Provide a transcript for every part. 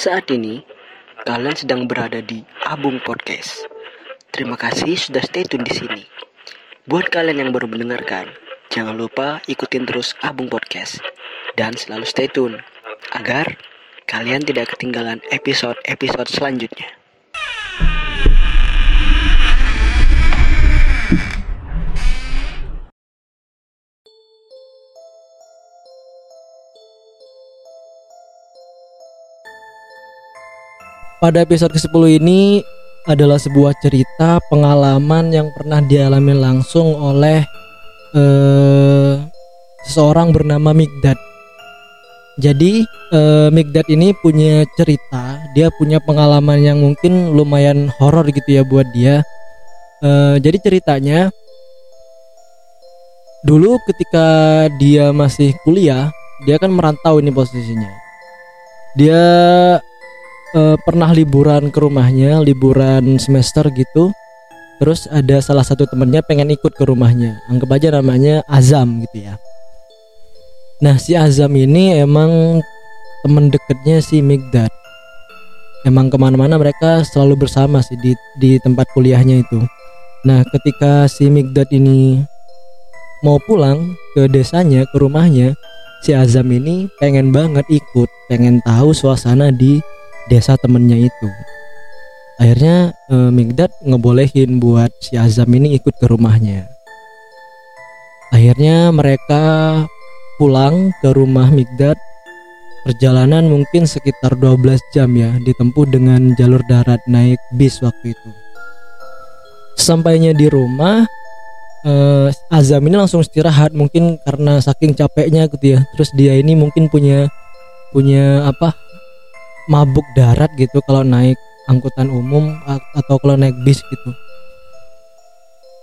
Saat ini, kalian sedang berada di Abung Podcast. Terima kasih sudah stay tune di sini. Buat kalian yang baru mendengarkan, jangan lupa ikutin terus Abung Podcast dan selalu stay tune agar kalian tidak ketinggalan episode-episode selanjutnya. Pada episode ke-10 ini adalah sebuah cerita pengalaman yang pernah dialami langsung oleh eh, seseorang bernama Migdad. Jadi eh, Migdad ini punya cerita, dia punya pengalaman yang mungkin lumayan horor gitu ya buat dia. Eh, jadi ceritanya dulu ketika dia masih kuliah, dia kan merantau ini posisinya. Dia uh, pernah liburan ke rumahnya, liburan semester gitu. Terus ada salah satu temennya pengen ikut ke rumahnya. Anggap aja namanya Azam gitu ya. Nah si Azam ini emang temen deketnya si Migdad. Emang ke mana-mana mereka selalu bersama sih di, di tempat kuliahnya itu. Nah ketika si Migdad ini mau pulang ke desanya, ke rumahnya, si Azam ini pengen banget ikut, pengen tahu suasana di desa temennya itu. Akhirnya e, Migdad ngebolehin buat si Azam ini ikut ke rumahnya. Akhirnya mereka pulang ke rumah Migdad. Perjalanan mungkin sekitar 12 jam ya ditempuh dengan jalur darat naik bis waktu itu. Sampainya di rumah eh, Azam ini langsung istirahat mungkin karena saking capeknya gitu ya. Terus dia ini mungkin punya punya apa mabuk darat gitu kalau naik angkutan umum atau kalau naik bis gitu.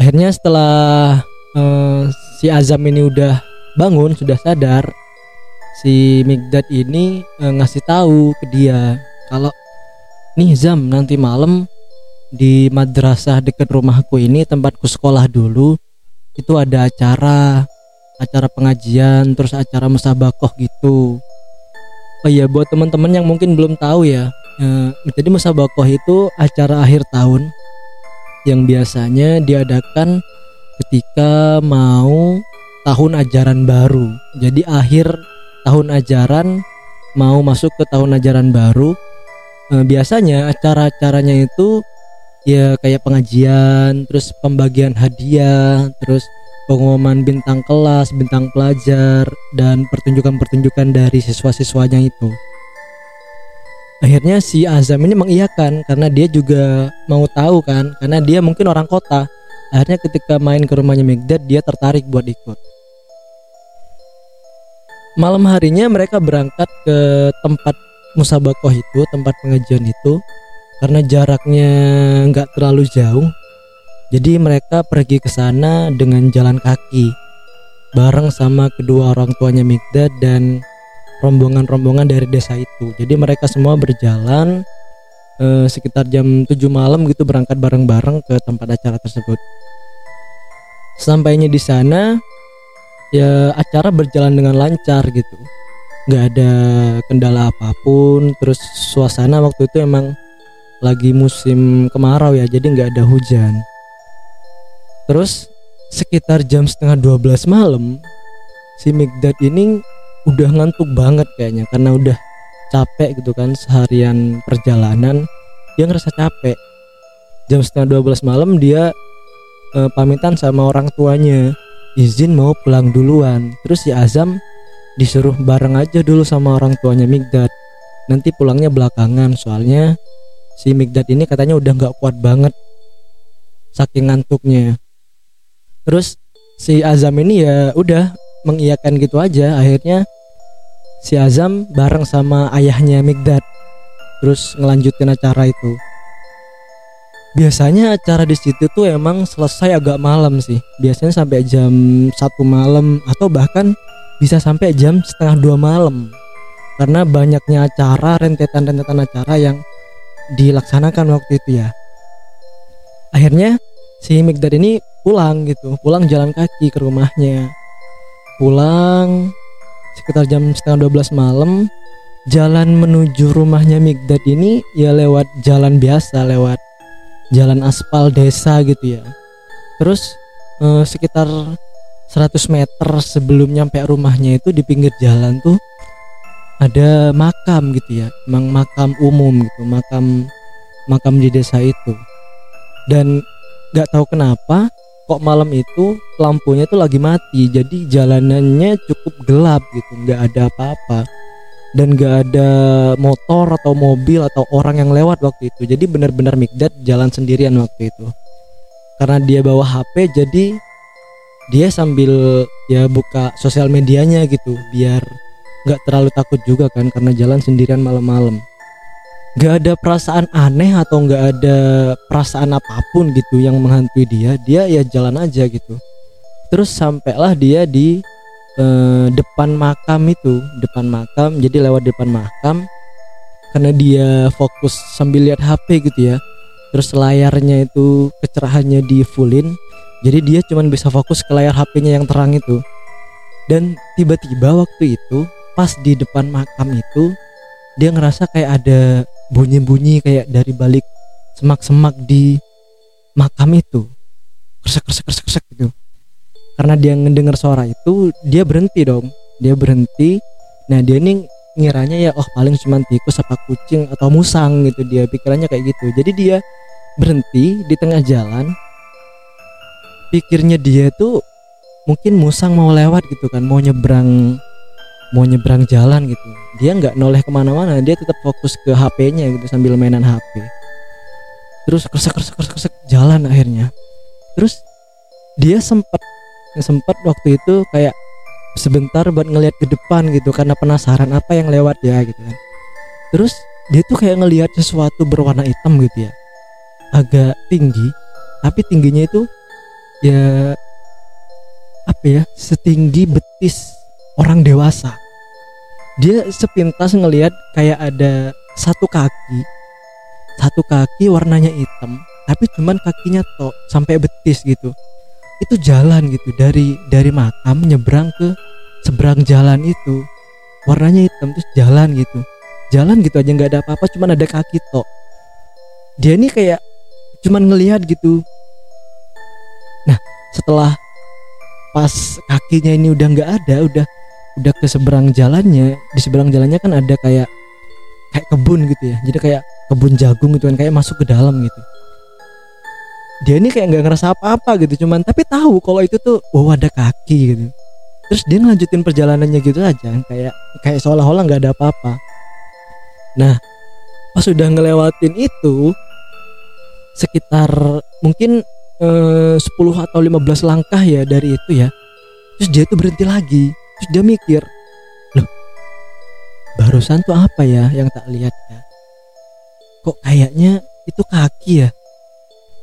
Akhirnya setelah uh, si Azam ini udah bangun sudah sadar si Migdad ini uh, ngasih tahu ke dia kalau nih Zam nanti malam di madrasah dekat rumahku ini tempatku sekolah dulu itu ada acara acara pengajian terus acara musabakoh gitu Oh iya buat teman-teman yang mungkin belum tahu ya, eh, jadi musabakoh itu acara akhir tahun yang biasanya diadakan ketika mau tahun ajaran baru. Jadi akhir tahun ajaran mau masuk ke tahun ajaran baru, eh, biasanya acara-acaranya itu ya kayak pengajian, terus pembagian hadiah, terus pengumuman bintang kelas, bintang pelajar, dan pertunjukan-pertunjukan dari siswa-siswanya itu. Akhirnya si Azam ini mengiyakan karena dia juga mau tahu kan, karena dia mungkin orang kota. Akhirnya ketika main ke rumahnya Megdad, dia tertarik buat ikut. Malam harinya mereka berangkat ke tempat musabakoh itu, tempat pengajian itu, karena jaraknya nggak terlalu jauh jadi mereka pergi ke sana dengan jalan kaki bareng sama kedua orang tuanya Migdad dan rombongan-rombongan dari desa itu. Jadi mereka semua berjalan eh, sekitar jam 7 malam gitu berangkat bareng-bareng ke tempat acara tersebut. Sampainya di sana ya acara berjalan dengan lancar gitu. Nggak ada kendala apa pun. Terus suasana waktu itu emang lagi musim kemarau ya, jadi nggak ada hujan terus sekitar jam setengah 12 malam si Migdad ini udah ngantuk banget kayaknya karena udah capek gitu kan seharian perjalanan dia ngerasa capek. Jam setengah 12 malam dia e, pamitan sama orang tuanya izin mau pulang duluan. Terus si Azam disuruh bareng aja dulu sama orang tuanya Migdad. Nanti pulangnya belakangan soalnya si Migdad ini katanya udah nggak kuat banget saking ngantuknya terus si Azam ini ya udah mengiyakan gitu aja. Akhirnya si Azam bareng sama ayahnya Migdad terus ngelanjutin acara itu. Biasanya acara di situ tuh emang selesai agak malam sih. Biasanya sampai jam satu malam atau bahkan bisa sampai jam setengah dua malam. Karena banyaknya acara rentetan-rentetan acara yang dilaksanakan waktu itu ya. Akhirnya si Migdad ini pulang gitu. Pulang jalan kaki ke rumahnya. Pulang sekitar jam setengah 12 malam jalan menuju rumahnya Migdad ini ya lewat jalan biasa lewat jalan aspal desa gitu ya. Terus eh, sekitar 100 meter sebelum nyampe rumahnya itu di pinggir jalan tuh ada makam gitu ya. Emang makam umum gitu makam makam di desa itu. Dan nggak tahu kenapa kok malam itu lampunya tuh lagi mati jadi jalanannya cukup gelap gitu nggak ada apa-apa. Dan nggak ada motor atau mobil atau orang yang lewat waktu itu. Jadi benar-benar Mikdad jalan sendirian waktu itu. Karena dia bawa HP jadi dia sambil ya buka sosial medianya gitu biar nggak terlalu takut juga kan karena jalan sendirian malam-malam gak ada perasaan aneh atau nggak ada perasaan apa pun gitu yang menghantui dia dia ya jalan aja gitu. Terus sampailah dia di eh, depan makam itu depan makam jadi lewat depan makam karena dia fokus sambil lihat HP gitu ya. Terus layarnya itu kecerahannya di fullin jadi dia cuman bisa fokus ke layar HP-nya yang terang itu. Dan tiba-tiba waktu itu pas di depan makam itu dia ngerasa kayak ada bunyi-bunyi kayak dari balik semak-semak di makam itu. Kresek kresek kresek kresek gitu. Karena dia ngedengar suara itu dia berhenti dong. Dia berhenti. Nah dia nih ngiranya ya oh paling cuma tikus apa kucing atau musang gitu. Dia pikirannya kayak gitu. Jadi dia berhenti di tengah jalan. Pikirnya dia tuh mungkin musang mau lewat gitu kan mau nyebrang mau nyebrang jalan gitu. Dia nggak noleh ke mana-mana dia tetap fokus ke HP-nya gitu sambil mainan HP terus kresek kresek kresek jalan akhirnya. Terus dia sempat sempat waktu itu kayak sebentar buat ngelihat ke depan gitu karena penasaran apa yang lewat ya gitu kan. Terus dia tuh kayak ngelihat sesuatu berwarna hitam gitu ya. Agak tinggi tapi tingginya itu ya apa ya setinggi betis orang dewasa dia sepintas ngelihat kayak ada satu kaki satu kaki warnanya hitam tapi cuman kakinya tok sampai betis gitu. Itu jalan gitu dari dari makam nyebrang ke seberang jalan itu. Warnanya hitam terus jalan gitu. Jalan gitu aja nggak ada apa-apa cuman ada kaki tok. Dia ini kayak cuman ngelihat gitu. Nah setelah pas kakinya ini udah nggak ada udah udah ke seberang jalannya di seberang jalannya kan ada kayak kayak kebun gitu ya. Jadi kayak kebun jagung gitu kan kayak masuk ke dalam gitu. Dia ini kayak nggak ngerasa apa-apa gitu cuman tapi tahu kalau itu tuh wow ada kaki gitu. Terus dia ngelanjutin perjalanannya gitu aja kayak kayak seolah-olah nggak ada apa-apa. Nah pas sudah ngelewatin itu sekitar mungkin eh, 10 atau 15 langkah ya dari itu ya. Terus dia tuh berhenti lagi terus dia mikir loh barusan tuh apa ya yang tak lihat ya? Kok kayaknya itu kaki ya?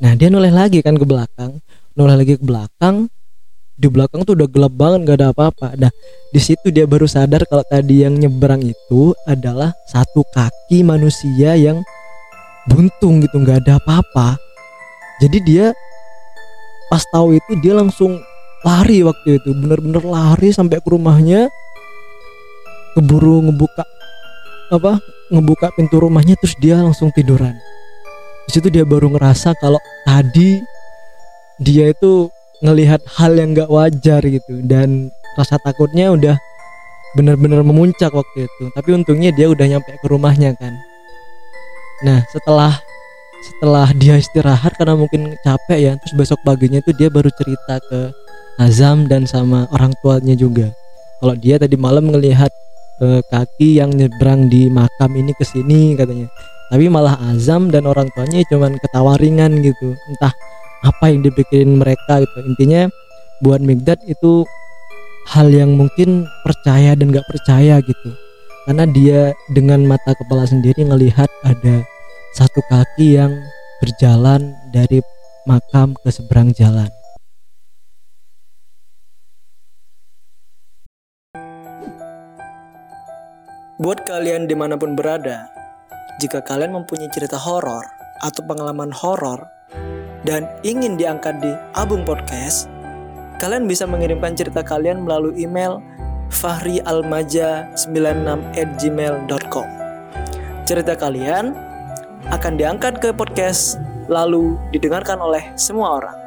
Nah dia noleh lagi kan ke belakang noleh lagi ke belakang. Di belakang tuh udah gelap banget gak ada apa-apa. Nah di situ dia baru sadar kalau tadi yang nyebrang itu adalah satu kaki manusia yang buntung gitu nggak ada apa-apa. Jadi dia pas tahu itu dia langsung lari waktu itu bener-bener lari sampai ke rumahnya. Keburu ngebuka apa ngebuka pintu rumahnya terus dia langsung tiduran. Di situ dia baru ngerasa kalau tadi dia itu ngelihat hal yang gak wajar gitu dan rasa takutnya udah bener-bener memuncak waktu itu. Tapi untungnya dia udah nyampe ke rumahnya kan. Nah setelah setelah dia istirahat karena mungkin capek ya terus besok paginya itu dia baru cerita ke Azam dan sama orang tuanya juga. Kalau dia tadi malam ngelihat eh, kaki yang nyebrang di makam ini ke sini katanya. Tapi malah Azam dan orang tuanya cuman ketawa ringan gitu. Entah apa yang dipikirin mereka gitu. Intinya buat Migdad itu hal yang mungkin percaya dan gak percaya gitu. Karena dia dengan mata kepala sendiri ngelihat ada satu kaki yang berjalan dari makam ke seberang jalan Buat kalian di mana pun berada, jika kalian mempunyai cerita horor atau pengalaman horor dan ingin diangkat di Abung Podcast, kalian bisa mengirimkan cerita kalian melalui email fahrialmaja96@gmail.com. Cerita kalian akan diangkat ke podcast lalu didengarkan oleh semua orang.